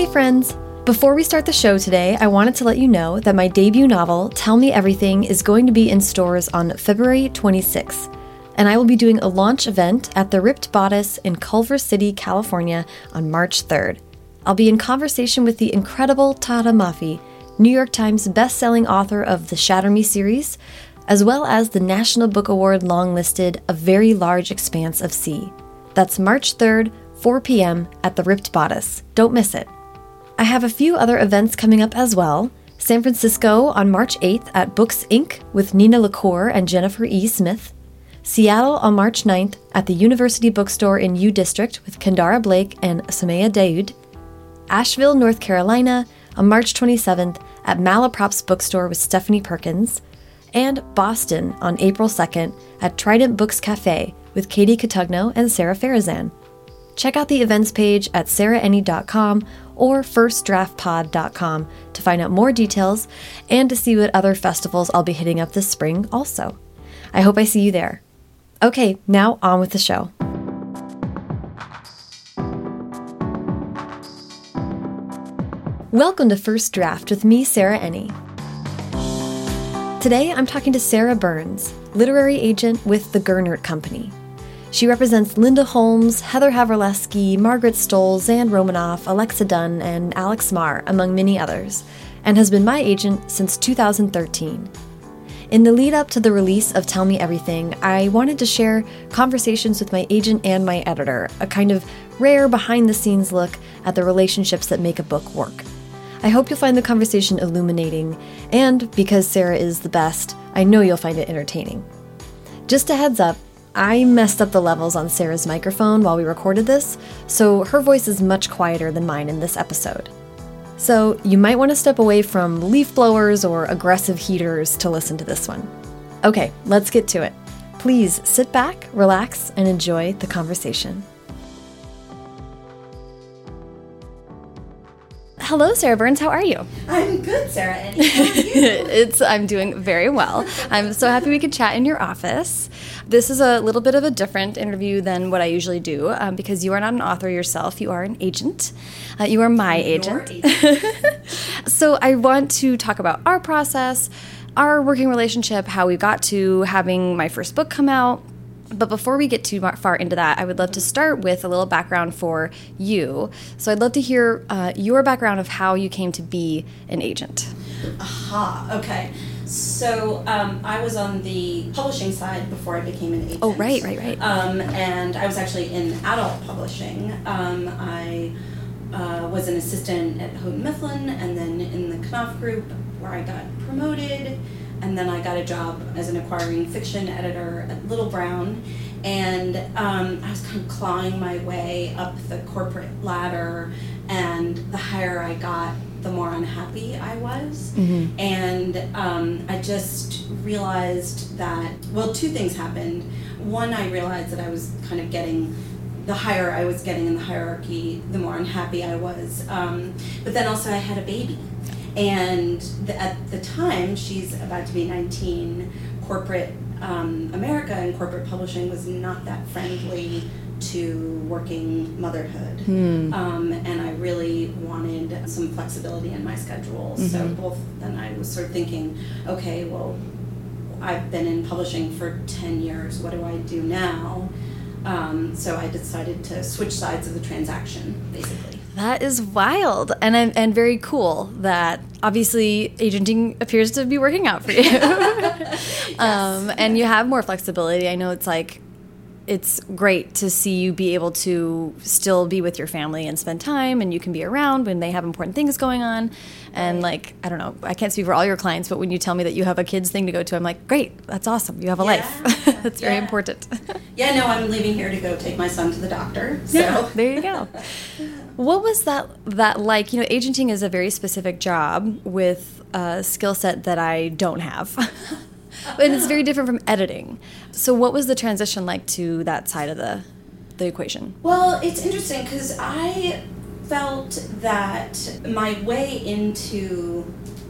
Hey, friends! Before we start the show today, I wanted to let you know that my debut novel, Tell Me Everything, is going to be in stores on February 26th. And I will be doing a launch event at the Ripped Bodice in Culver City, California on March 3rd. I'll be in conversation with the incredible Tahereh Mafi, New York Times bestselling author of the Shatter Me series, as well as the National Book Award long-listed A Very Large Expanse of Sea. That's March 3rd, 4 p.m. at the Ripped Bodice. Don't miss it. I have a few other events coming up as well. San Francisco on March 8th at Books Inc. with Nina LaCour and Jennifer E. Smith. Seattle on March 9th at the University Bookstore in U District with Kendare Blake and Somaiya Daud. Asheville, North Carolina on March 27th at Malaprops Bookstore with Stephanie Perkins. And Boston on April 2nd at Trident Books Cafe with Katie Cotugno and Sara Farizan. Check out the events page at sarahenni.com or firstdraftpod.com to find out more details and to see what other festivals I'll be hitting up this spring also. I hope I see you there. Okay, now on with the show. Welcome to First Draft with me, Sarah Enni. Today I'm talking to Sarah Burnes, literary agent with the Gernert Company. She represents Linda Holmes, Heather Havrilesky, Margaret Stohl, Zan Romanoff, Alexa Dunn, and Alex Marr, among many others, and has been my agent since 2013. In the lead up to the release of Tell Me Everything, I wanted to share conversations with my agent and my editor, a kind of rare behind the scenes look at the relationships that make a book work. I hope you'll find the conversation illuminating, and because Sarah is the best, I know you'll find it entertaining. Just a heads up, I messed up the levels on Sarah's microphone while we recorded this, so her voice is much quieter than mine in this episode. So you might want to step away from leaf blowers or aggressive heaters to listen to this one. Okay, let's get to it. Please sit back, relax, and enjoy the conversation. Hello, Sarah Burnes. How are you? I'm good, Sarah. And how are you? it's I'm doing very well. I'm so happy we could chat in your office. This is a little bit of a different interview than what I usually do um, because you are not an author yourself. You are an agent. Uh, you are my agent. agent. so I want to talk about our process, our working relationship, how we got to having my first book come out, but before we get too far into that, I would love to start with a little background for you. So I'd love to hear uh, your background of how you came to be an agent. Aha, okay. So um, I was on the publishing side before I became an agent. Oh, right, right, right. Um, and I was actually in adult publishing. Um, I uh, was an assistant at Houghton Mifflin and then in the Knopf Group where I got promoted and then I got a job as an acquiring fiction editor at Little Brown. And um, I was kind of clawing my way up the corporate ladder, and the higher I got, the more unhappy I was. Mm-hmm. And um, I just realized that, well, two things happened. One, I realized that I was kind of getting the higher I was getting in the hierarchy, the more unhappy I was. Um, but then also, I had a baby and the, at the time she's about to be 19 corporate um, america and corporate publishing was not that friendly to working motherhood Hmm. um, and i really wanted some flexibility in my schedule so Mhm. both then i was sort of thinking okay well i've been in publishing for 10 years what do i do now um, so i decided to switch sides of the transaction basically That is wild and and very cool that obviously agenting appears to be working out for you. um, and you have more flexibility. I know it's like it's great to see you be able to still be with your family and spend time and you can be around when they have important things going on and like i don't know i can't speak for all your clients but when you tell me that you have a kids thing to go to i'm like great that's awesome you have a life Yeah, that's very important Yeah, no, I'm leaving here to go take my son to the doctor. So Yeah, there you go. What was that that like? You know, agenting is a very specific job with a skill set that I don't have. and it's very different from editing. So what was the transition like to that side of the the equation? Well, it's interesting because I felt that my way into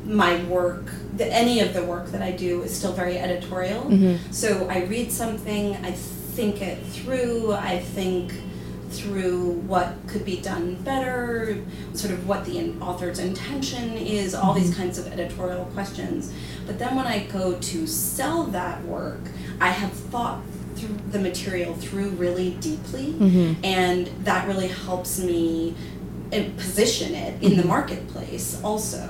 my work, the, any of the work that I do, is still very editorial. Mhm. So I read something, I think it through, I think through what could be done better, sort of what the author's intention is, all these mm-hmm. kinds of editorial questions. But then when I go to sell that work, I have thought through the material through really deeply, mm-hmm. and that really helps me uh, position it in the mm-hmm. marketplace also,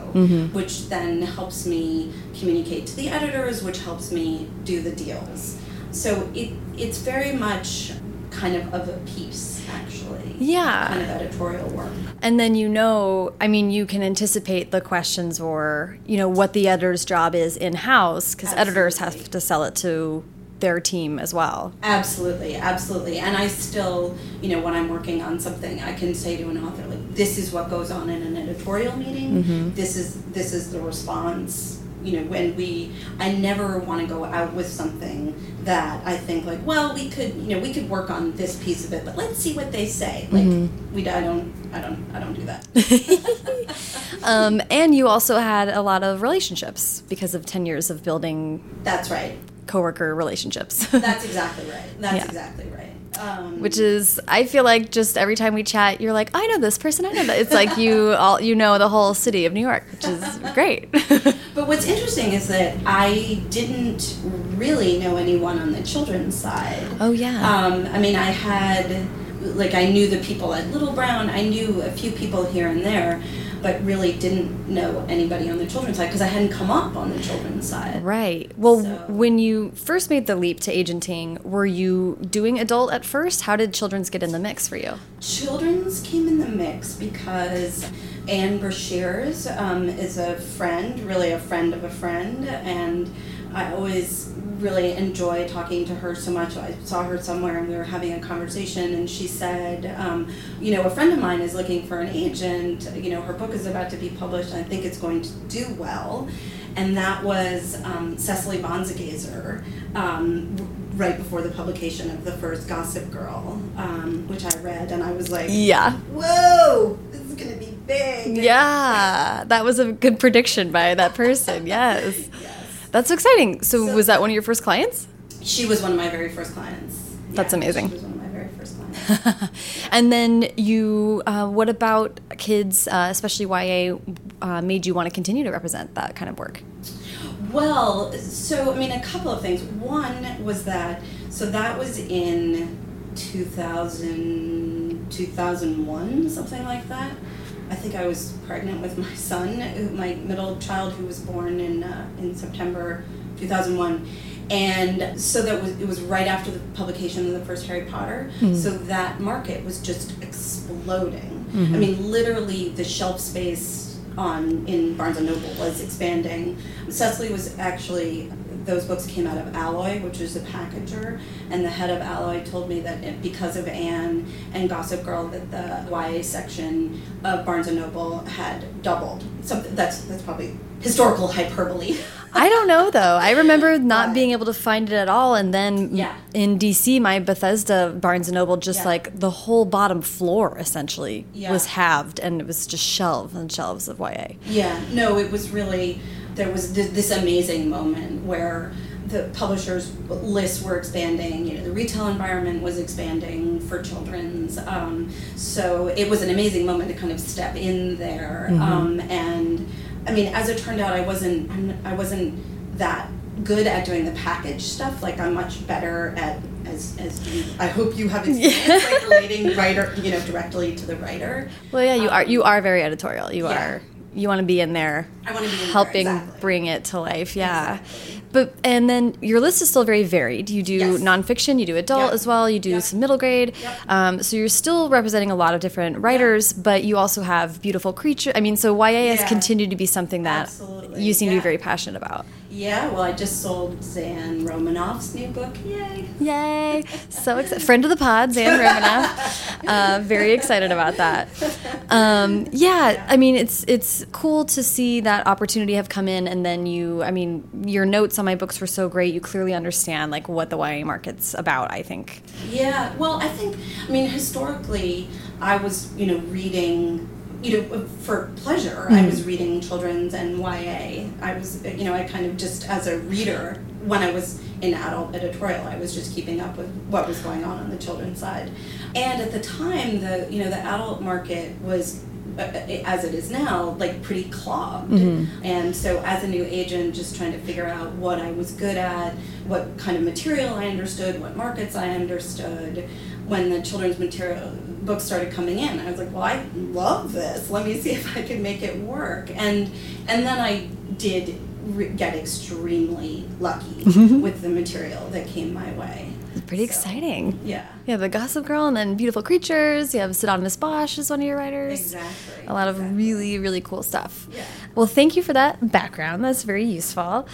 which then helps me communicate to the editors, which helps me do the deals. So it it's very much kind of of a piece actually. Yeah. Kind of editorial work. And then you know, I mean, you can anticipate the questions or, you know, what the editor's job is in house because editors have to sell it to their team as well. Absolutely, absolutely. And I still, you know, when I'm working on something, I can say to an author like, "This is what goes on in an editorial meeting. Mm-hmm. This is this is the response." You know, when we, I never want to go out with something that I think like, well, we could, you know, we could work on this piece of it, but let's see what they say. Like, we, I don't, I don't, I don't do that. Um, and you also had a lot of relationships because of 10 years of building That's right. coworker relationships. That's exactly right. That's Yeah. exactly right. Um, Which is, I feel like just every time we chat, you're like, I know this person, I know that. It's like you all, you know, the whole city of New York, which is great. But what's interesting is that I didn't really know anyone on the children's side. Oh, yeah. Um, I mean, I had, like, I knew the people at Little Brown, I knew a few people here and there, but really didn't know anybody on the children's side because I hadn't come up on the children's side. Right. Well, So- when you first made the leap to agenting, were you doing adult at first? How did children's get in the mix for you? Children's came in the mix because Ann Brashares um, is a friend, really a friend of a friend, and I always really enjoy talking to her so much. I saw her somewhere and we were having a conversation, and she said, um, You know, a friend of mine is looking for an agent. You know, her book is about to be published, and I think it's going to do well. And that was um, Cecily von Ziegesar, um, right before the publication of the first Gossip Girl, um, which I read, and I was like, Yeah. Whoa, this is gonna be big. Yeah. That was a good prediction by that person. Yes. That's exciting. So, So- was that one of your first clients? She was one of my very first clients. That's Yeah, amazing. She was one of my very first clients. and then you, uh, what about kids, uh, especially YA, uh, made you want to continue to represent that kind of work? well, so I mean, a couple of things. One was that, so that was in 2000, 2001, something like that. I think I was pregnant with my son, who- my middle child, who was born in uh, in September 2001, and so that was it was right after the publication of the first Harry Potter. So that market was just exploding. I mean, literally, the shelf space on in Barnes and Noble was expanding. Cecily was actually those books came out of Alloy, which is a packager, and the head of Alloy told me that it, because of Ann and Gossip Girl, that the YA section of Barnes and Noble had doubled. Something that's that's probably historical hyperbole. I don't know though. I remember not But- being able to find it at all, and then Yeah. in DC, my Bethesda Barnes and Noble, just Yeah. like the whole bottom floor essentially Yeah. was halved, and it was just shelves and shelves of YA. Yeah, no, it was really there was th- this amazing moment where the publishers' lists were expanding. You know, the retail environment was expanding for children's. Um, so it was an amazing moment to kind of step in there. Um, and I mean, as it turned out, I wasn't I wasn't that good at doing the package stuff. Like I'm much better at as as you. I hope you have experience like relating writer, you know, directly to the writer. Well, yeah, you Um, are you are very editorial. You yeah. are you want to be in there, I wanna be in there, helping exactly. bring it to life. Yeah. Exactly. But and then your list is still very varied. You do Yes. nonfiction, you do adult Yep. as well, you do Yep. some middle grade. Yep. Um, so you're still representing a lot of different writers, but you also have beautiful creature. I mean, so YA has Yeah. continued to be something that Absolutely, you seem to be very passionate about. Yeah, well, I just sold Zan Romanoff's new book. Yay! Yay! So excited. Friend of the pod, Zan Romanoff. Uh, very excited about that. Um, yeah, I mean, it's it's cool to see that opportunity have come in, and then you, I mean, your notes on my books were so great. You clearly understand like what the YA market's about. I think. Yeah, well, I think, I mean, historically, I was, you know, reading, you know, for pleasure. I was reading children's and YA. I was, you know, I kind of just as a reader, when I was in adult editorial. I was just keeping up with what was going on on the children's side. And at the time, the you know the adult market was uh, as it is now, like pretty clogged. Mm-hmm. And so, as a new agent, just trying to figure out what I was good at, what kind of material I understood, what markets I understood. When the children's material books started coming in, I was like, "Well, I love this. Let me see if I can make it work." And and then I did re- get extremely lucky mm-hmm. with the material that came my way. It's pretty so, exciting. Yeah. Yeah, the Gossip Girl and then Beautiful Creatures. You have Pseudonymous Bosch as one of your writers. Exactly. A lot exactly. of really, really cool stuff. Yeah. Well, thank you for that background. That's very useful.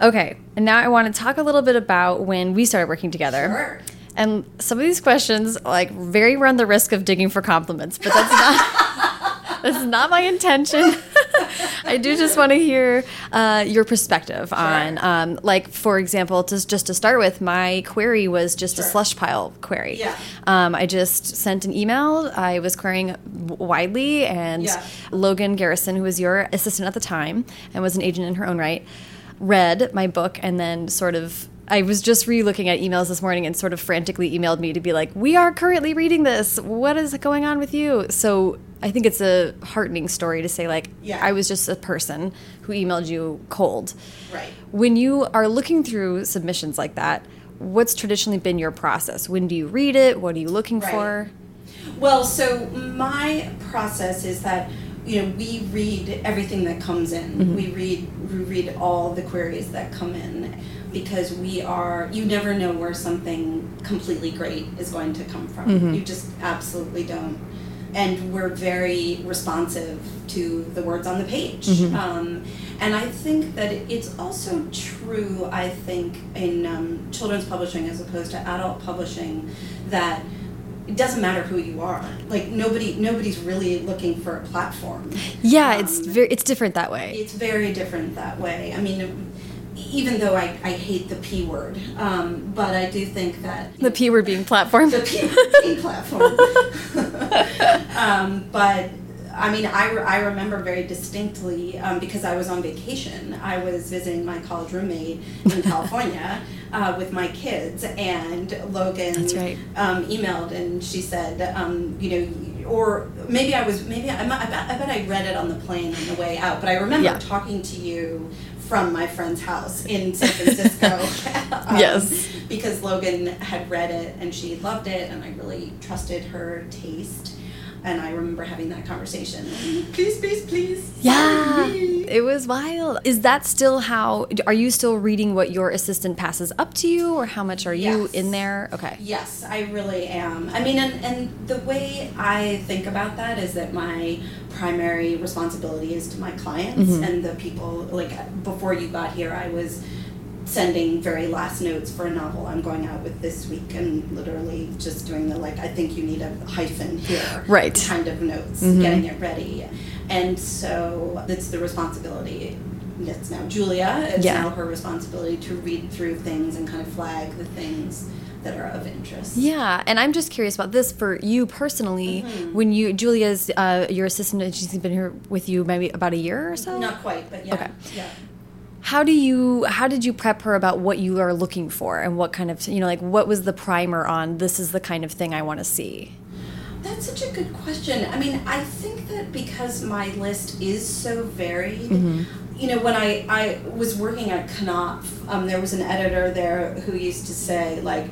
Okay, and now I want to talk a little bit about when we started working together. Sure. And some of these questions, like, very run the risk of digging for compliments, but that's not that's not my intention. I do just want to hear uh, your perspective sure. on, um, like, for example, just just to start with, my query was just sure. a slush pile query. Yeah. Um, I just sent an email. I was querying widely, and yeah. Logan Garrison, who was your assistant at the time and was an agent in her own right, read my book and then sort of I was just re-looking at emails this morning and sort of frantically emailed me to be like, "We are currently reading this. What is going on with you?" So I think it's a heartening story to say like, yeah. I was just a person who emailed you cold. Right. When you are looking through submissions like that, what's traditionally been your process? When do you read it? What are you looking right. for? Well, so my process is that you know we read everything that comes in. Mm -hmm. We read we read all the queries that come in because we are you never know where something completely great is going to come from. Mm-hmm. you just absolutely don't. And we're very responsive to the words on the page. Mm-hmm. um, and i think that it's also true i think in um, children's publishing as opposed to adult publishing that it doesn't matter who you are. Like nobody nobody's really looking for a platform. Yeah um, it's very it's different that way. it's very different that way. I mean even though I, I hate the P word, um, but I do think that. The P word being platform? The P word being platform. um, but I mean, I, I remember very distinctly um, because I was on vacation. I was visiting my college roommate in California uh, with my kids, and Logan right. um, emailed and she said, um, you know, or maybe I was, maybe I, I, bet, I bet I read it on the plane on the way out, but I remember yeah. talking to you from my friend's house in San Francisco. um, yes. Because Logan had read it and she loved it, and I really trusted her taste. And I remember having that conversation. Please, please, please. Yeah, it was wild. Is that still how? Are you still reading what your assistant passes up to you, or how much are you in there? Okay. Yes, I really am. I mean, and, and the way I think about that is that my primary responsibility is to my clients mm-hmm. and the people. Like before you got here, I was sending very last notes for a novel I'm going out with this week and literally just doing the like I think you need a hyphen here right kind of notes mm-hmm. getting it ready and so that's the responsibility it's now Julia it's yeah. now her responsibility to read through things and kind of flag the things that are of interest. Yeah, and I'm just curious about this for you personally. Mm-hmm. When you Julia's uh, your assistant, and she's been here with you maybe about a year or so. Not quite, but yeah. Okay. Yeah how do you how did you prep her about what you are looking for and what kind of you know like what was the primer on this is the kind of thing i want to see that's such a good question i mean i think that because my list is so varied mm -hmm. you know when i i was working at knopf um, there was an editor there who used to say like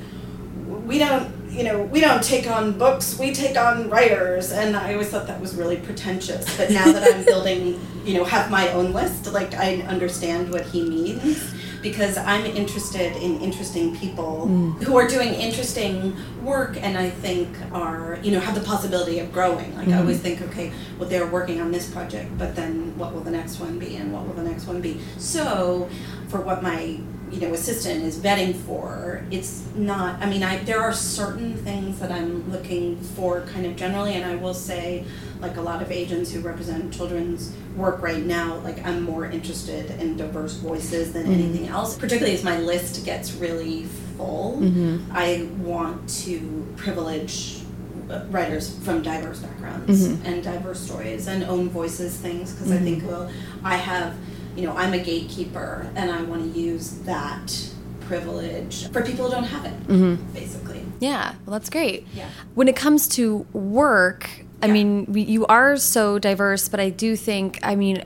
we don't you know, we don't take on books, we take on writers. And I always thought that was really pretentious. But now that I'm building, you know, have my own list, like I understand what he means because I'm interested in interesting people mm. who are doing interesting work and I think are, you know, have the possibility of growing. Like mm. I always think, okay, well, they're working on this project, but then what will the next one be and what will the next one be? So for what my you know assistant is vetting for it's not i mean i there are certain things that i'm looking for kind of generally and i will say like a lot of agents who represent children's work right now like i'm more interested in diverse voices than mm-hmm. anything else particularly as my list gets really full mm-hmm. i want to privilege uh, writers from diverse backgrounds mm-hmm. and diverse stories and own voices things because i think mm-hmm. well i have you know, I'm a gatekeeper and I want to use that privilege for people who don't have it, Mm-hmm. basically. Yeah, well, that's great. Yeah. When it comes to work, I Yeah. mean, we, you are so diverse, but I do think, I mean,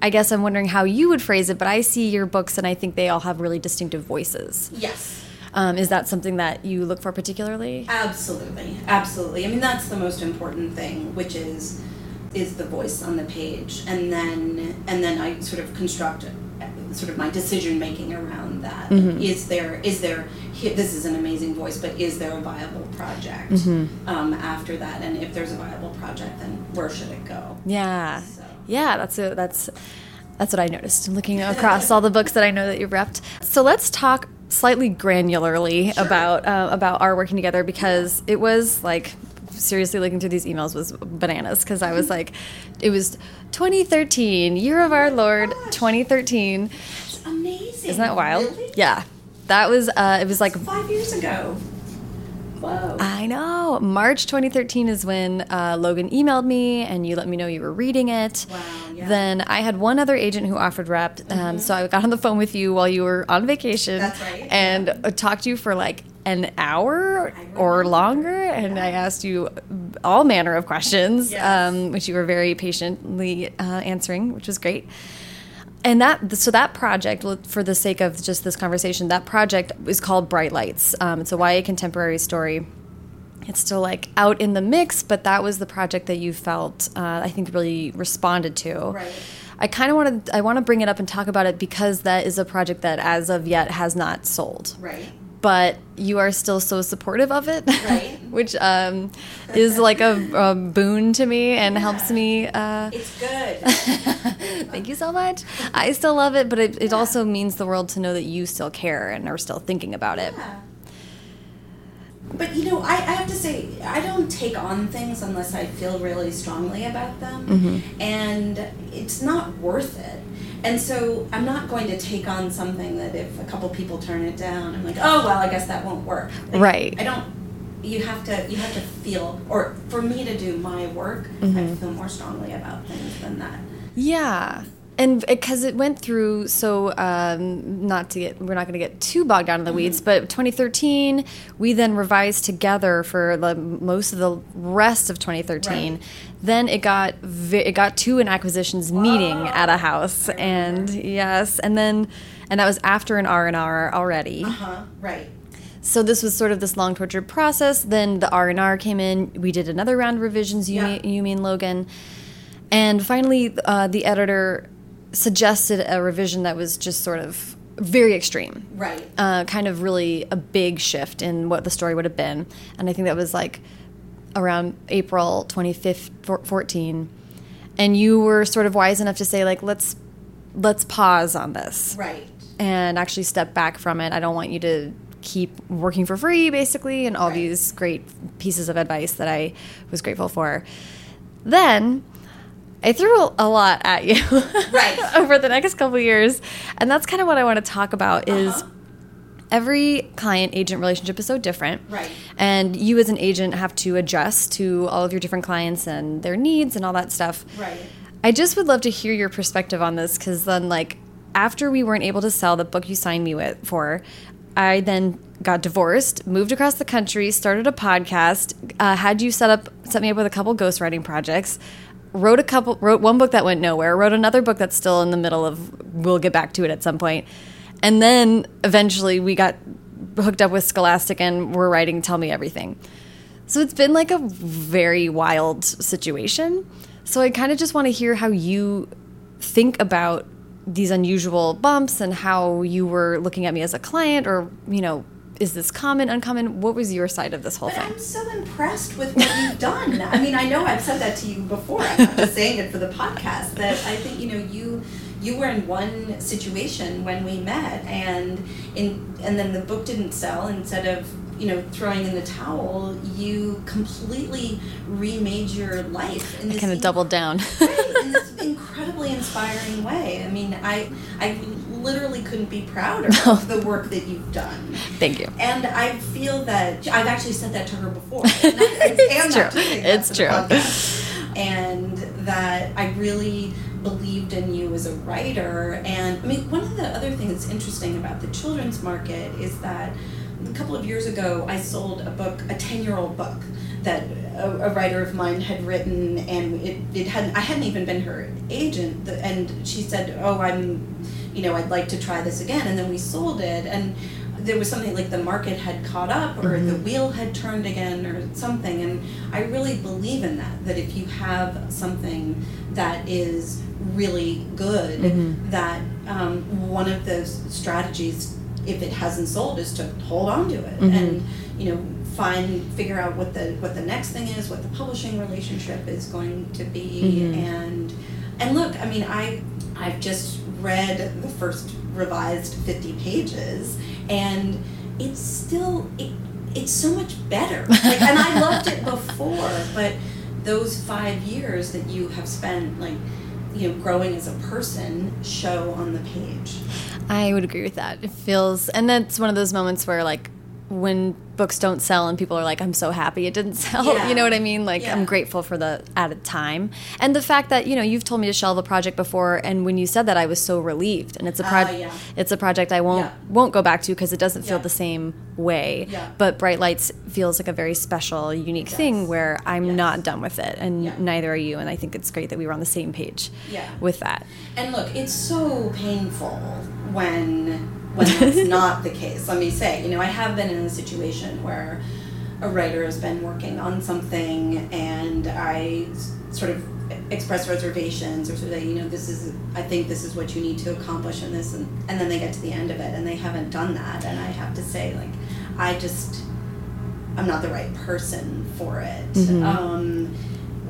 I guess I'm wondering how you would phrase it, but I see your books and I think they all have really distinctive voices. Yes. Um, is that something that you look for particularly? Absolutely, absolutely. I mean, that's the most important thing, which is is the voice on the page, and then and then I sort of construct sort of my decision making around that. Is there is there this is an amazing voice, but is there a viable project um, after that? And if there's a viable project, then where should it go? Yeah. So. Yeah, that's a, that's that's what I noticed looking across all the books that I know that you've repped. So let's talk slightly granularly Sure. about uh, about our working together because it was like seriously looking through these emails was bananas because I was like, it was 2013, year of our Lord, gosh. 2013. It's amazing. Isn't that wild? Really? Yeah, that was uh, it was like Five years ago. Whoa. I know. March 2013 is when uh, Logan emailed me and you let me know you were reading it. Wow, yeah. Then I had one other agent who offered rep. Um, so I got on the phone with you while you were on vacation. That's right, And uh, talked to you for like an hour or longer. And I asked you all manner of questions, Yes. um, which you were very patiently uh, answering, which was great and that so that project for the sake of just this conversation that project is called bright lights um, it's a ya contemporary story it's still like out in the mix but that was the project that you felt uh, i think really responded to Right. i kind of want to i want to bring it up and talk about it because that is a project that as of yet has not sold Right. But you are still so supportive of it, Right. which um, is like a, a boon to me and helps me. Uh, It's good. thank you so much. I still love it, but it, it also means the world to know that you still care and are still thinking about it. Yeah. But you know, I, I have to say, I don't take on things unless I feel really strongly about them, Mm-hmm. and it's not worth it. And so I'm not going to take on something that if a couple people turn it down, I'm like, oh well, I guess that won't work. Like, Right. I don't. You have to. You have to feel, or for me to do my work, I Mm-hmm. feel more strongly about things than that. Yeah. And because it went through, so um, not to get, we're not going to get too bogged down in the weeds, but 2013, we then revised together for the most of the rest of 2013. Right. Then it got it got to an acquisitions meeting at a house, and yes, and then and that was after an R and R already. Uh huh. Right. So this was sort of this long tortured process. Then the R and R came in. We did another round of revisions. You, Yeah. mean, you mean Logan, and finally uh, the editor suggested a revision that was just sort of very extreme. Right. Uh, kind of really a big shift in what the story would have been, and I think that was like around April 2014. And you were sort of wise enough to say like let's let's pause on this Right. and actually step back from it. I don't want you to keep working for free, basically, and all Right. these great pieces of advice that I was grateful for. Then I threw a- lot at you Right. over the next couple years, and that's kind of what I want to talk about. Is Uh-huh. every client agent relationship is so different, Right. And you as an agent have to adjust to all of your different clients and their needs and all that stuff, Right. I just would love to hear your perspective on this because then, like, after we weren't able to sell the book you signed me with for, I then got divorced, moved across the country, started a podcast, uh, had you set up set me up with a couple ghostwriting projects, wrote a couple, wrote one book that went nowhere, wrote another book that's still in the middle of. We'll get back to it at some point, and then eventually we got hooked up with Scholastic and we're writing Tell Me Everything. So it's been like a very wild situation. So I kind of just want to hear how you think about these unusual bumps and how you were looking at me as a client or, you know, is this common, uncommon? What was your side of this whole But thing? I'm so impressed with what you've done. I mean, I know I've said that to you before. I'm not just saying it for the podcast. That I think you know you you were in one situation when we met, and in and then the book didn't sell. Instead of you know throwing in the towel, you completely remade your life. In kind of doubled down. right, in this incredibly inspiring way. I mean, I I literally couldn't be prouder of the work that you've done. Thank you. And I feel that I've actually said that to her before. And I, I It's true. not doing that It's true. podcast. And that I really really believed in you as a writer. And I mean, one of the other things that's interesting about the children's market is that a couple of years ago, I sold a book, a 10 year old book that a, a, writer of mine had written, and it, it hadn't, I hadn't even been her agent. And she said, Oh, I'm, you know, I'd like to try this again. And then we sold it. And there was something like the market had caught up or mm-hmm. the wheel had turned again or something and i really believe in that that if you have something that is really good mm-hmm. that um, one of those strategies if it hasn't sold is to hold on to it mm-hmm. and you know find figure out what the what the next thing is what the publishing relationship is going to be mm-hmm. and and look i mean i i've just read the first revised 50 pages and it's still it, it's so much better. Like, and i loved it before but those five years that you have spent like you know growing as a person show on the page. I would agree with that. It feels and that's one of those moments where like when books don't sell and people are like i'm so happy it didn't sell. Yeah. you know what i mean? Like yeah. i'm grateful for the added time. And the fact that you know you've told me to shelve a project before and when you said that i was so relieved. And it's a project uh, yeah. it's a project i won't won't go back to because it doesn't feel the same way. But bright lights feels like a very special unique thing where i'm yes. not done with it and neither are you and i think it's great that we were on the same page with that. And look it's so painful when when that's not the case. Let me say, you know, I have been in a situation where a writer has been working on something and I sort of express reservations or sort of say, you know, this is, I think this is what you need to accomplish in this. And, and then they get to the end of it and they haven't done that. And I have to say, like, I just, I'm not the right person for it. Mm-hmm. Um,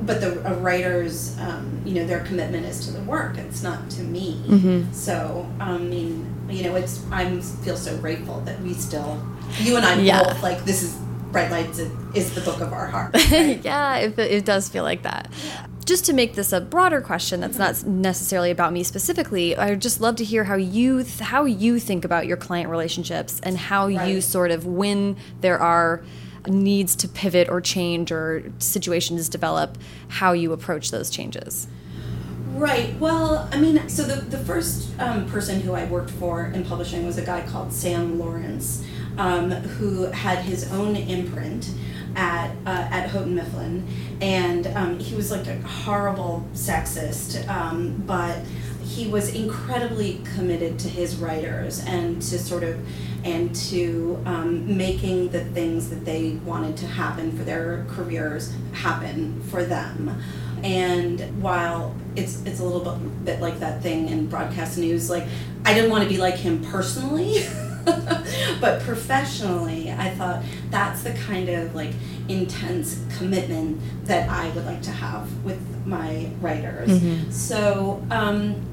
but the a writer's, um, you know, their commitment is to the work. It's not to me. Mm-hmm. So, um, I mean, you know, it's I'm feel so grateful that we still, you and I yeah. both like this is Bright Lights is the book of our heart. Right? yeah, it, it does feel like that. Yeah. Just to make this a broader question that's not necessarily about me specifically, I would just love to hear how you how you think about your client relationships and how right. you sort of when there are needs to pivot or change or situations develop, how you approach those changes. Right. Well, I mean, so the, the first um, person who I worked for in publishing was a guy called Sam Lawrence, um, who had his own imprint at uh, at Houghton Mifflin, and um, he was like a horrible sexist, um, but he was incredibly committed to his writers and to sort of and to um, making the things that they wanted to happen for their careers happen for them. And while it's it's a little bit, bit like that thing in broadcast news, like I didn't want to be like him personally. but professionally, I thought that's the kind of like intense commitment that I would like to have with my writers. Mm-hmm. So um,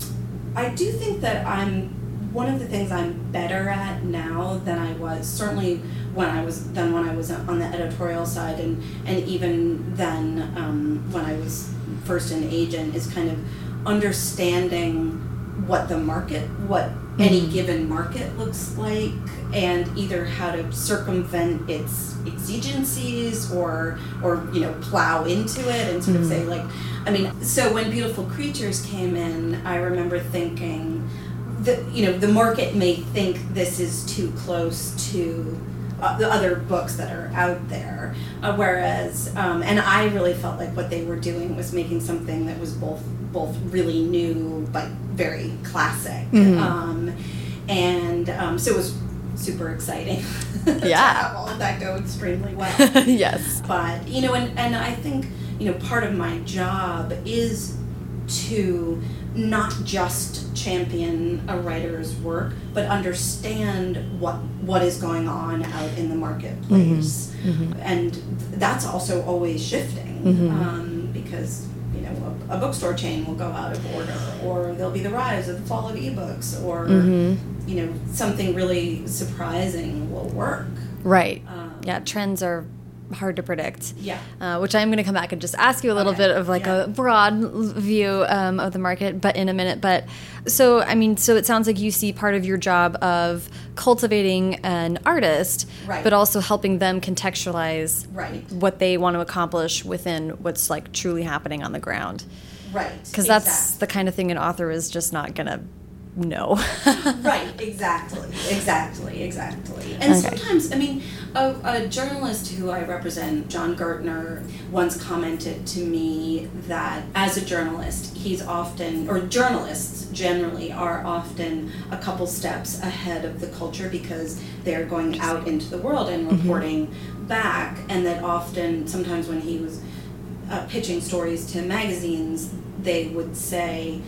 I do think that I'm one of the things I'm better at now than I was certainly when I was than when I was on the editorial side and and even then um, when I was first an agent is kind of understanding what the market, what mm-hmm. any given market looks like, and either how to circumvent its exigencies or or you know plow into it and sort mm-hmm. of say like, I mean, so when Beautiful Creatures came in, I remember thinking that you know the market may think this is too close to uh, the other books that are out there. Uh, whereas, um, and I really felt like what they were doing was making something that was both both really new but very classic. Mm-hmm. Um, and um, so it was super exciting. Yeah, to have all of that go extremely well. yes, but you know, and and I think you know part of my job is to not just champion a writer's work, but understand what what is going on out in the marketplace, mm-hmm. Mm-hmm. and that's also always shifting mm-hmm. um, because you know a, a, bookstore chain will go out of order, or there'll be the rise of the fall of ebooks, or mm-hmm. you know something really surprising will work. Right. Um, yeah, trends are hard to predict. Yeah. Uh, which I'm going to come back and just ask you a little Okay. bit of like Yeah. a broad view um, of the market, but in a minute. But so, I mean, so it sounds like you see part of your job of cultivating an artist, Right. but also helping them contextualize Right. what they want to accomplish within what's like truly happening on the ground. Right. Because that's the kind of thing an author is just not going to know. right exactly exactly exactly and Okay. sometimes i mean a, a journalist who i represent Jon Gertner once commented to me that as a journalist he's often or journalists generally are often a couple steps ahead of the culture because they're going out into the world and reporting back and that often sometimes when he was uh, pitching stories to magazines, they would say,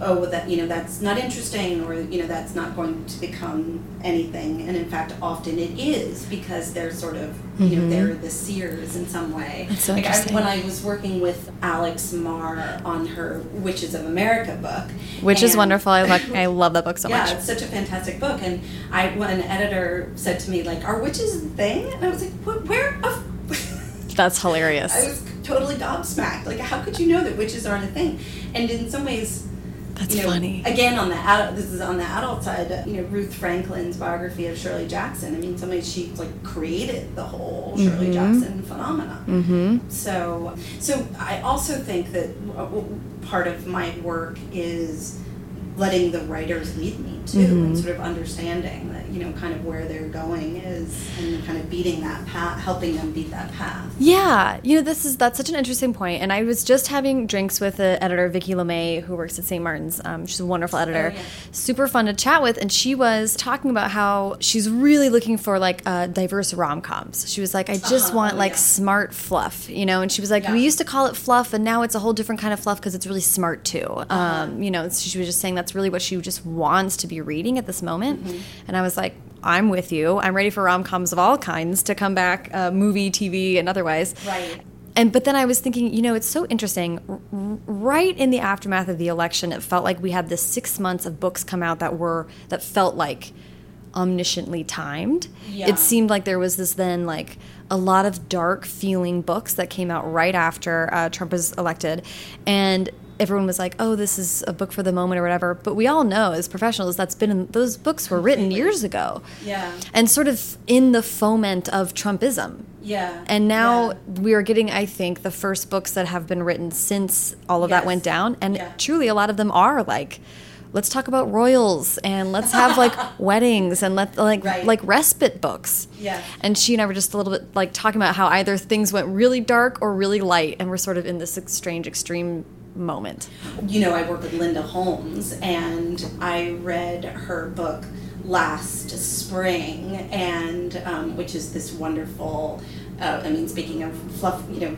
"Oh, well, that you know that's not interesting, or you know that's not going to become anything." And in fact, often it is because they're sort of you know mm-hmm. they're the seers in some way. That's so like I, interesting. when I was working with Alex Marr on her Witches of America book, Which is wonderful. I like I love that book so yeah, much. Yeah, it's such a fantastic book. And I, when an editor said to me, like, "Are witches a thing?" And I was like, "What? Where?" Of That's hilarious. I was totally gobsmacked. Like, how could you know that witches aren't a thing? And in some ways, That's you know, funny. Again, on the adult, this is on the adult side. uh, You know, Ruth Franklin's biography of Shirley Jackson. I mean, in some ways, she like created the whole Shirley Mhm. Jackson phenomenon. Mm-hmm. So, so I also think that w- part of my work is letting the writers lead me too, and Mhm. sort of understanding that you know kind of where they're going is, and kind of beating that path, helping them beat that path. Yeah, you know, this is that's such an interesting point. And I was just having drinks with the editor Vicki Lame, who works at St. Martin's. Um, she's a wonderful editor, Oh, yeah. super fun to chat with. And she was talking about how she's really looking for like uh, diverse rom coms. She was like, I just Uh-huh, want oh, like yeah. smart fluff, you know. And she was like, Yeah. we used to call it fluff, and now it's a whole different kind of fluff because it's really smart too. Uh-huh. Um, you know, she was just saying that's really what she just wants to be reading at this moment. Mm-hmm. And I was like. I'm with you. I'm ready for rom coms of all kinds to come back, uh, movie, TV, and otherwise. Right. And but then I was thinking, you know, it's so interesting. Right in the aftermath of the election, it felt like we had this six months of books come out that were that felt like omnisciently timed. Yeah. It seemed like there was this then like a lot of dark feeling books that came out right after uh, Trump was elected, and everyone was like, "Oh, this is a book for the moment" or whatever. But we all know as professionals that's been in, those books were written years ago, Yeah. and sort of in the foment of Trumpism. Yeah. And now Yeah. we are getting, I think, the first books that have been written since all of that went down. And Yeah. truly, a lot of them are like, let's talk about royals and let's have like weddings and let like Right. like respite books. Yeah. And she and I were just a little bit like talking about how either things went really dark or really light, and we're sort of in this strange extreme moment. you know, I work with Linda Holmes, and I read her book last spring, and um, which is this wonderful. Uh, I mean, speaking of fluff, you know,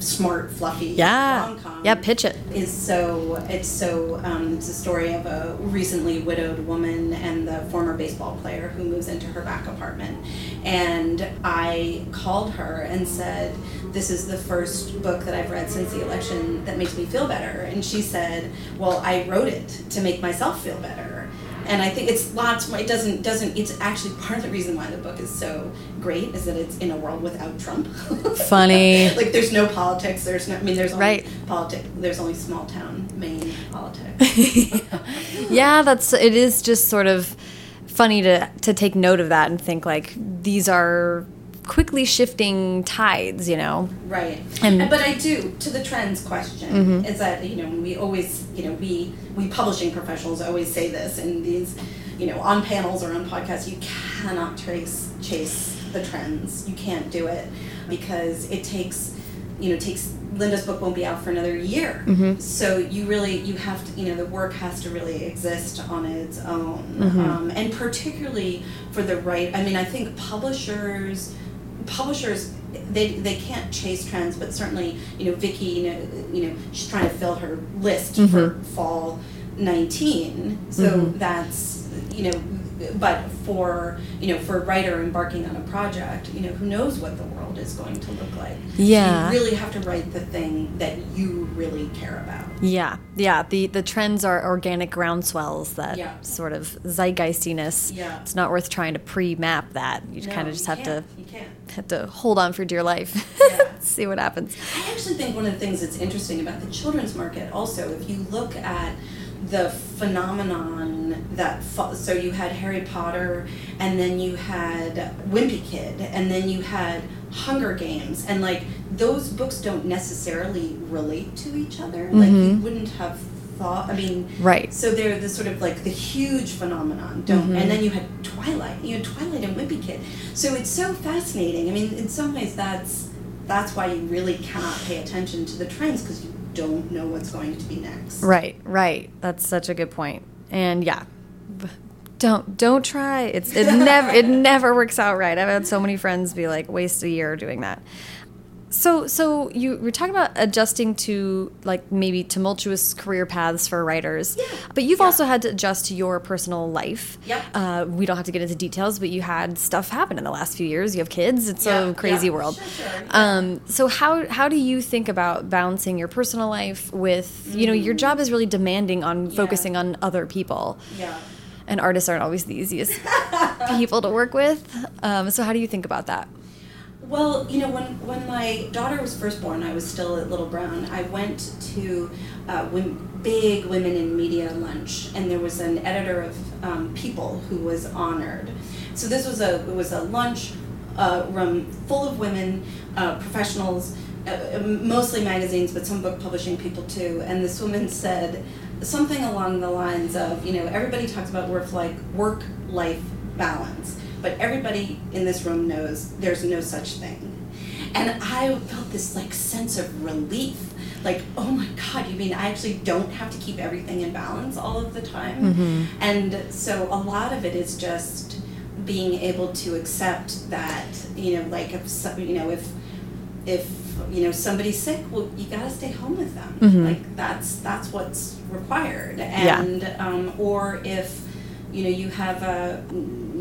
smart, fluffy Yeah. Yeah, pitch it. Is so it's so um, it's a story of a recently widowed woman and the former baseball player who moves into her back apartment, and I called her and said, "This is the first book that I've read since the election that makes me feel better," and she said, "Well, I wrote it to make myself feel better." And I think it's lots more. It doesn't doesn't. It's actually part of the reason why the book is so great is that it's in a world without Trump. Funny. like there's no politics. There's no. I mean, there's only Right. politics, There's only small town Maine politics. yeah, that's it is just sort of funny to to take note of that and think like these are quickly shifting tides, you know. right. And- but I do to the trends question Mm-hmm. is that you know we always you know we we publishing professionals always say this in these you know on panels or on podcasts you cannot trace chase the trends. You can't do it because it takes you know takes Linda's book won't be out for another year. Mm-hmm. So you really you have to you know the work has to really exist on its own, Mm-hmm. um, and particularly for the right. I mean, I think publishers publishers they they can't chase trends, but certainly you know Vicki you know you know she's trying to fill her list for fall nineteen. So Mhm. that's you know. But for you know, for a writer embarking on a project, you know, who knows what the world is going to look like? So Yeah. you really have to write the thing that you really care about. Yeah, yeah. The the trends are organic groundswells that Yeah. sort of zeitgeistiness. Yeah. It's not worth trying to pre-map that. You No, kind of just have to have to hold on for dear life. Yeah. See what happens. I actually think one of the things that's interesting about the children's market also, if you look at the phenomenon that so you had Harry Potter and then you had Wimpy Kid and then you had Hunger Games and like those books don't necessarily relate to each other like you wouldn't have thought I mean Right. so they're the sort of like the huge phenomenon don't Mm-hmm. and then you had Twilight you had Twilight and Wimpy Kid so it's so fascinating I mean in some ways that's that's why you really cannot pay attention to the trends because you don't know what's going to be next. Right, right. That's such a good point. And yeah, don't don't try. It's it never it never works out right. I've had so many friends be like waste a year doing that. So so you were talking about adjusting to like maybe tumultuous career paths for writers. Yeah. But you've Yeah. also had to adjust to your personal life. Yep. Uh, we don't have to get into details, but you had stuff happen in the last few years. You have kids. It's Yeah, a crazy world. Sure, sure. Um, so how how do you think about balancing your personal life with you know your job is really demanding on Mm. Focusing on other people, Yeah. and artists aren't always the easiest people to work with. Um, so how do you think about that? Well, you know, when when my daughter was first born, I was still at Little Brown. I went to uh, big women in media lunch, and there was an editor of um, People who was honored. So this was a it was a lunch uh, room full of women, uh, professionals, uh, mostly magazines, but some book publishing people too. And this woman said something along the lines of, you know, everybody talks about work like work life balance, but everybody in this room knows there's no such thing. And I felt this like sense of relief. Like, oh my God, you mean I actually don't have to keep everything in balance all of the time? And so a lot of it is just being able to accept that, you know, like if, you know, if, if, you know, somebody's sick, well, you gotta stay home with them. Mhm. Like, that's, that's what's required. Yeah. And, um, or if, you know, you have a,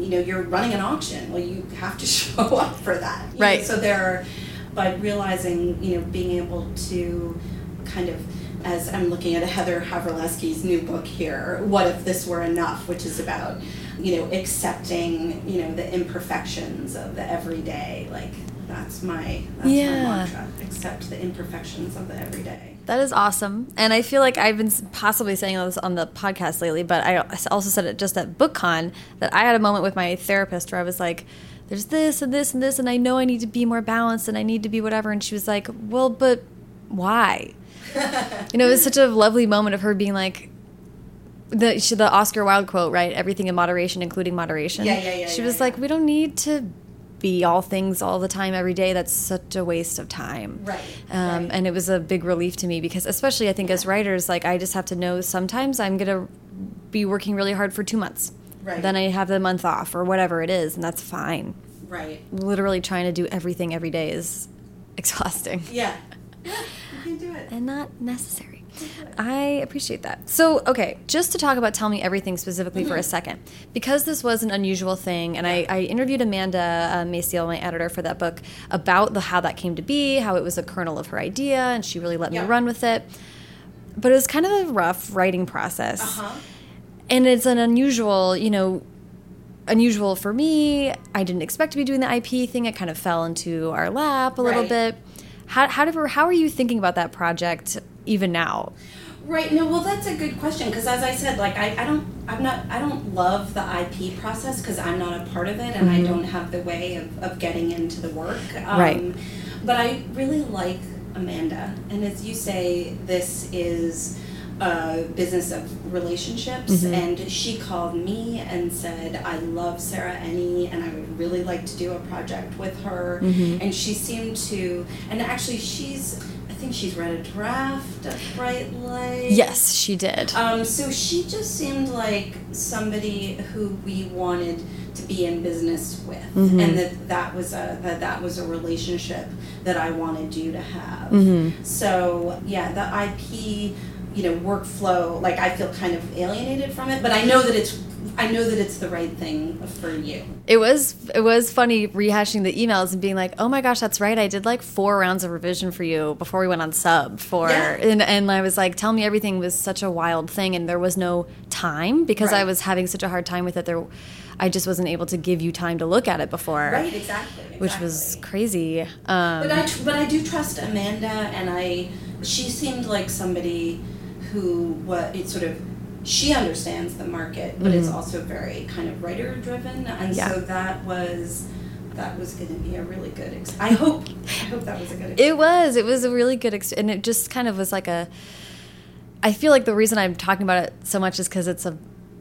you know, you're running an auction, well, you have to show up for that. You know, Right. so there are, by realizing, you know, being able to kind of, as I'm looking at Heather Havrilesky's new book here, What If This Were Enough, which is about, you know, accepting, you know, the imperfections of the everyday. Like, that's my, that's Yeah. my mantra. Accept the imperfections of the everyday. That is awesome. And I feel like I've been possibly saying this on the podcast lately, but I also said it just at BookCon that I had a moment with my therapist where I was like, there's this and this and this, and I know I need to be more balanced and I need to be whatever. And she was like, well, but why? you know, it was such a lovely moment of her being like, the she, the Oscar Wilde quote, right? Everything in moderation, including moderation. Yeah, yeah, yeah, She yeah, was yeah. like, we don't need to be all things all the time every day. That's such a waste of time. Right, Um, right. And it was a big relief to me because, especially, I think as writers, like I just have to know sometimes I'm gonna be working really hard for two months. Right. Then I have the month off or whatever it is, and that's fine. Right. Literally trying to do everything every day is exhausting Yeah. Yeah, you can do it. and not necessary. I appreciate that. So, okay, just to talk about Tell Me Everything specifically for a second, because this was an unusual thing, and I, I interviewed Amanda uh, Maciel, my editor for that book, about the how that came to be, how it was a kernel of her idea, and she really let Yeah. me run with it. But it was kind of a rough writing process Uh-huh. and it's an unusual you know unusual for me i didn't expect to be doing the ip thing it kind of fell into our lap a little bit how, how, how are you thinking about that project even now Right. No. Well, that's a good question because, as I said, like I, I don't, I'm not, I don't love the IP process because I'm not a part of it and I don't have the way of, of getting into the work. Um, Right. But I really like Amanda, and as you say, this is a business of relationships. And she called me and said, "I love Sarah Enni, and I would really like to do a project with her." And she seemed to, and actually, she's. I think she's read a draft of Bright Light. yes she did Um, so she just seemed like somebody who we wanted to be in business with, Mm-hmm. and that that was a that that was a relationship that I wanted you to have. Mm-hmm. So yeah, the IP, you know, workflow. Like I feel kind of alienated from it, but I know that it's I know that it's the right thing for you. It was it was funny rehashing the emails and being like, "Oh my gosh, that's right. I did like four rounds of revision for you before we went on sub for." Yeah. And, and I was like, "Tell me everything was such a wild thing, and there was no time because I was having such a hard time with it. There, I just wasn't able to give you time to look at it before, Right, exactly. which was crazy. Um, But I, tr- but I do trust Amanda, and I, she seemed like somebody who what it sort of, she understands the market, but it's mm-hmm. also very kind of writer driven, and Yeah. so that was, that was going to be a really good. Ex- I hope, I hope that was a good. Experience. It was. It was a really good, ex- and it just kind of was like a. I feel like the reason I'm talking about it so much is because it's a.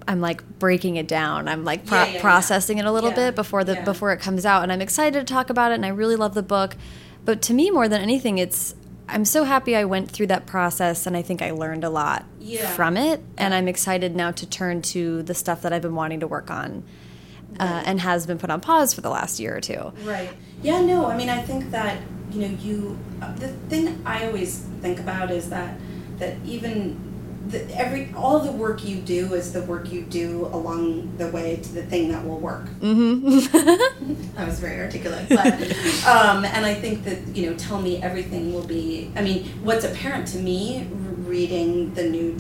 I'm like breaking it down. I'm like pro- Yeah, yeah, processing it a little bit before the before it comes out, and I'm excited to talk about it. And I really love the book, but to me, more than anything, it's. I'm so happy I went through that process, and I think I learned a lot Yeah. from it. And I'm excited now to turn to the stuff that I've been wanting to work on, uh, and has been put on pause for the last year or two. Right. Yeah, no, I mean, I think that, you know, you, uh, the thing I always think about is that, that even the, every, all the work you do is the work you do along the way to the thing that will work. Mm-hmm. I was very articulate, but, um, and I think that, you know, tell me everything will be, I mean, what's apparent to me reading the new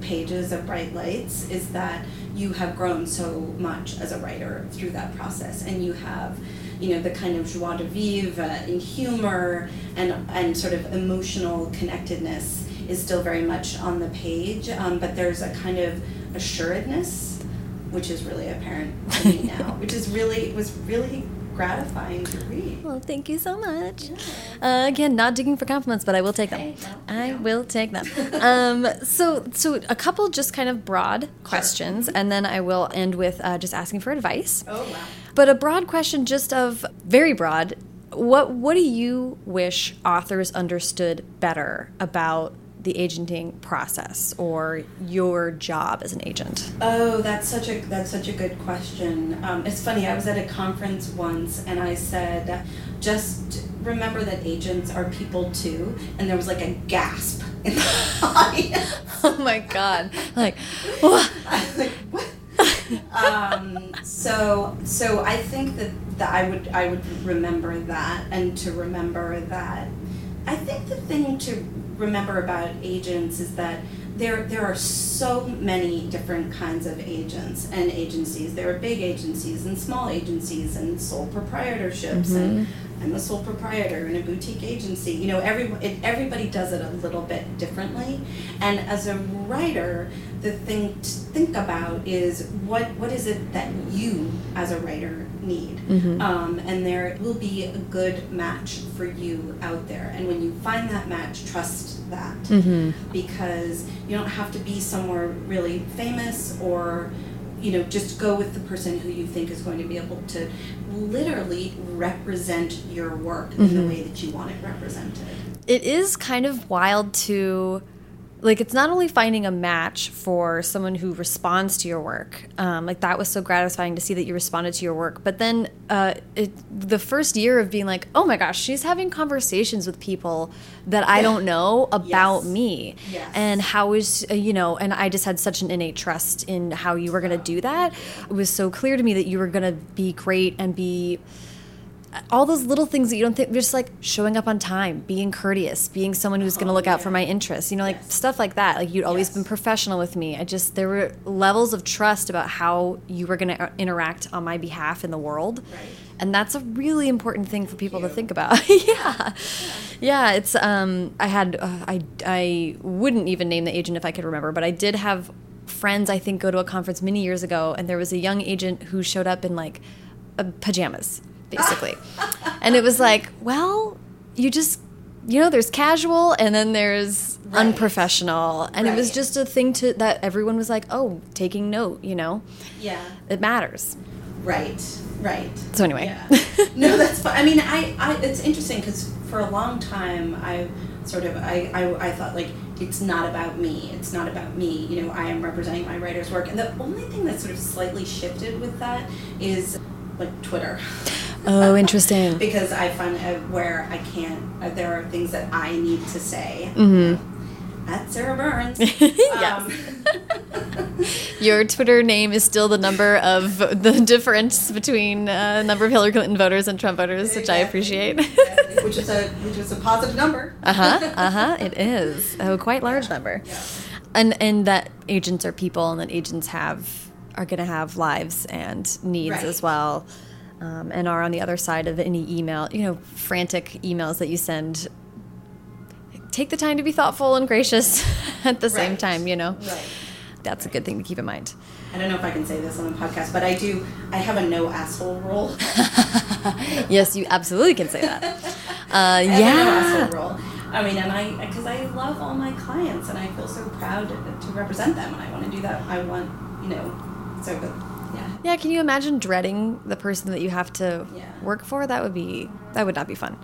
pages of Bright Lights is that you have grown so much as a writer through that process, and you have, you know, the kind of joie de vivre and humor and and sort of emotional connectedness is still very much on the page, um, but there's a kind of assuredness, which is really apparent to me now, which is really was really gratifying to read. Well, thank you so much. Yeah. Uh, again, not digging for compliments, but I will take them. No, I no. will take them. um, so, so a couple just kind of broad questions, and then I will end with uh, just asking for advice. Oh wow. But a broad question, just of very broad. What What do you wish authors understood better about the agenting process or your job as an agent? Oh, that's such a that's such a good question. Um, it's funny. I was at a conference once, and I said, "Just remember that agents are people too." And there was like a gasp in the audience. Oh my god! Like, wha- I was like, "What?" um, so so I think that, that I would I would remember that, and to remember that. I think the thing to remember about agents is that there there are so many different kinds of agents and agencies. There are big agencies and small agencies and sole proprietorships and I'm a sole proprietor in a boutique agency. You know, every it, everybody does it a little bit differently. And as a writer, the thing to think about is what what is it that you as a writer need, um, and there will be a good match for you out there. And when you find that match, trust that. Mm-hmm. Because you don't have to be somewhere really famous or you know just go with the person who you think is going to be able to literally represent your work in the mm-hmm. way that you want it represented. It is kind of wild to like it's not only finding a match for someone who responds to your work um, like that was so gratifying to see that you responded to your work but then uh, it, the first year of being like oh my gosh she's having conversations with people that i don't know about Yes. me Yes. and how is uh, you know and i just had such an innate trust in how you were going to do that it was so clear to me that you were going to be great and be all those little things that you don't think just like showing up on time being courteous being someone who's going to look out for my interests you know like Yes. stuff like that. Like you'd always Yes. been professional with me. I just there were levels of trust about how you were going to interact on my behalf in the world. Right. and that's a really important thing for people to think about. Yeah. Yeah it's um i had uh, i i wouldn't even name the agent if i could remember but i did have friends i think go to a conference many years ago and there was a young agent who showed up in like uh, pajamas basically and it was like well you just you know there's casual and then there's Right. unprofessional and it was just a thing to that everyone was like oh taking note you know yeah it matters right right so anyway Yeah. no, that's fine. I mean, I, I it's interesting because for a long time I sort of I, I I thought like it's not about me. It's not about me. You know, I am representing my writer's work. And the only thing that sort of slightly shifted with that is like Twitter. oh interesting because I find where I can't. Uh, there are things that I need to say. Mhm. At Sarah Burnes. Yes. Um, Your Twitter name is still the number of the difference between uh, number of Hillary Clinton voters and Trump voters, which I appreciate. which is a which is a positive number. uh huh. Uh huh. It is a quite large number, and and that agents are people, and that agents have are going to have lives and needs Right. as well. Um, and are on the other side of any email, you know, frantic emails that you send. Take the time to be thoughtful and gracious at the same time, you know. Right. That's a good thing to keep in mind. I don't know if I can say this on the podcast, but I do. I have a no asshole rule. Yes, you absolutely can say that. Uh, I have a no yeah. asshole rule. I mean, and I because I love all my clients and I feel so proud to, to represent them, and I want to do that. I want you know, so but yeah. Yeah, can you imagine dreading the person that you have to Yeah. work for? That would be that would not be fun.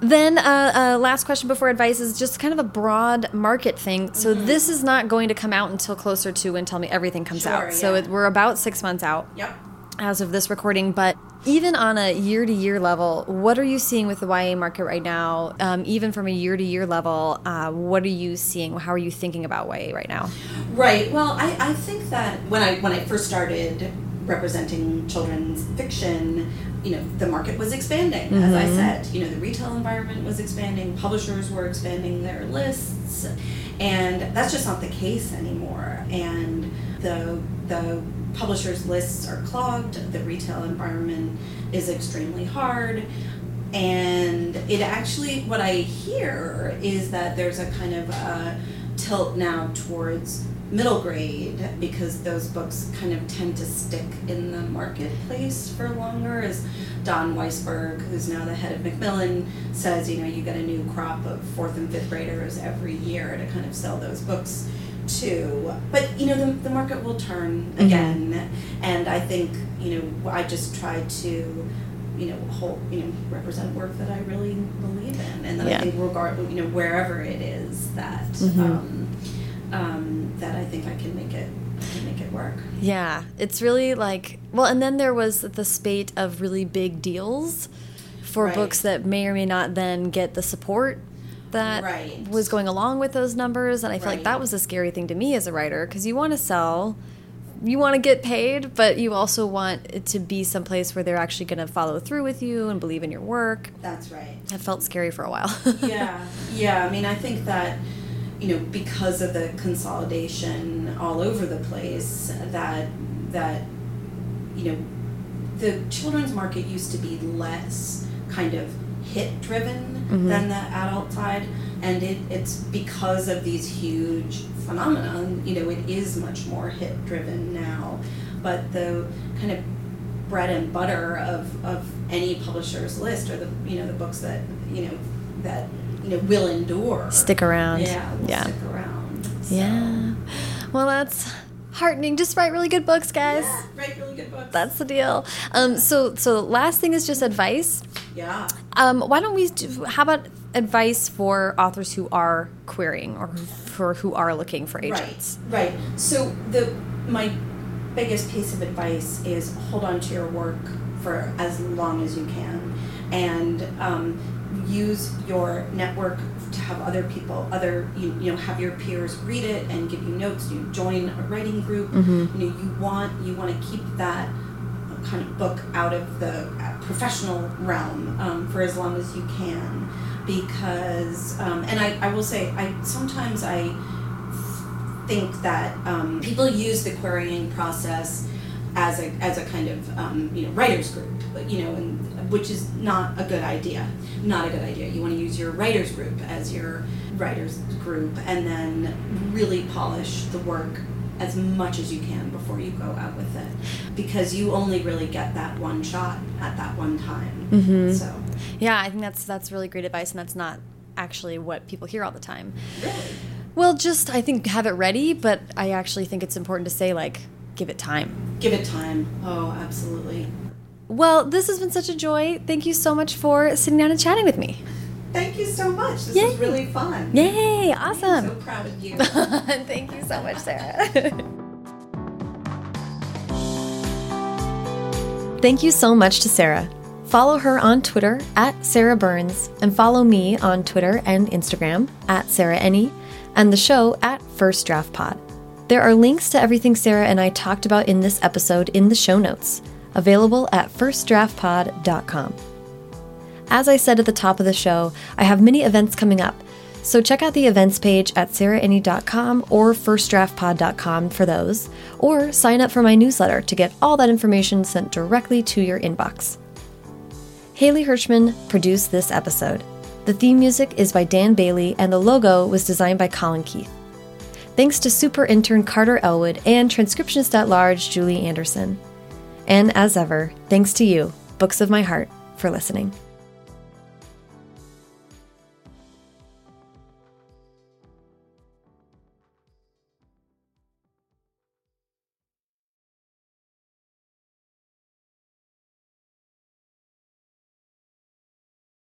Then, uh, uh, last question before advice is just kind of a broad market thing. So Mm-hmm. this is not going to come out until closer to when Tell Me Everything comes Sure, out. So it, we're about six months out Yep. As of this recording. But even on a year to year level, what are you seeing with the YA market right now? Um, even from a year to year level, uh, what are you seeing? How are you thinking about YA right now? Right. Well, I, I think that when I when I first started representing children's fiction, you know, the market was expanding. As I said, you know, the retail environment was expanding. Publishers were expanding their lists, and that's just not the case anymore. And the the publishers' lists are clogged. The retail environment is extremely hard. And it actually, what I hear is that there's a kind of a tilt now towards middle grade because those books kind of tend to stick in the marketplace for longer. As Don Weisberg, who's now the head of Macmillan, says, you know, you get a new crop of fourth and fifth graders every year to kind of sell those books to. But, you know, the, the market will turn again. And I think, you know, I just try to you know, whole, you know, represent work that I really believe in, and that Yeah. I think, regard, you know, wherever it is that, Mhm. um, um, that I think I can make it, make it work. Yeah, it's really like well, and then there was the spate of really big deals for Right. books that may or may not then get the support that Right. was going along with those numbers, and I feel like that was a scary thing to me as a writer because you want to sell. You want to get paid, but you also want it to be someplace where they're actually going to follow through with you and believe in your work. That's right. That felt scary for a while. yeah, yeah. I mean, I think that you know because of the consolidation all over the place, that that you know the children's market used to be less kind of hit driven Mhm. than the adult side, and it, it's because of these huge phenomena. You know, it is much more hit driven now, but the kind of bread and butter of, of any publisher's list are the you know the books that you know that you know will endure Stick around. yeah Yeah. stick around So, Yeah. Well, that's heartening. Just write really good books, guys. yeah, write really good books That's the deal. Um, so, so last thing is just advice. Yeah Um, why don't we? Do, how about advice for authors who are querying or who, for who are looking for agents? right right so the my biggest piece of advice is hold on to your work for as long as you can and um, use your network to have other people other you, you know have your peers read it and give you notes you join a writing group Mhm. you know you want you want to keep that kind of book out of the uh, professional realm um, for as long as you can because um, and I, I will say I sometimes I think that um, people use the querying process as a as a kind of um, you know writers group, you know, and which is not a good idea. Not a good idea. You want to use your writers group as your writers group, and then really polish the work as much as you can before you go out with it, because you only really get that one shot at that one time. Mhm. So Yeah, I think that's that's really great advice, and that's not actually what people hear all the time. really, Well, just I think have it ready, but I actually think it's important to say like give it time. give it time. Oh, absolutely. Well, this has been such a joy. Thank you so much for sitting down and chatting with me. Thank you so much. This Yay. was really fun. Yay! Awesome. I'm so proud of you. Thank you so much, Sarah. Thank you so much to Sarah. Follow her on Twitter at Sarah Burnes and follow me on Twitter and Instagram at Sarah Enni and the show at First Draft Pod. There are links to everything Sarah and I talked about in this episode in the show notes, available at firstdraftpod.com. As I said at the top of the show, I have many events coming up, so check out the events page at sarahenni.com or firstdraftpod.com for those, or sign up for my newsletter to get all that information sent directly to your inbox. Haley Hirschman produced this episode. The theme music is by Dan Bailey, and the logo was designed by Colin Keith. Thanks to super intern Carter Elwood and transcriptionist at large Julie Anderson. And as ever, thanks to you, Books of My Heart, for listening.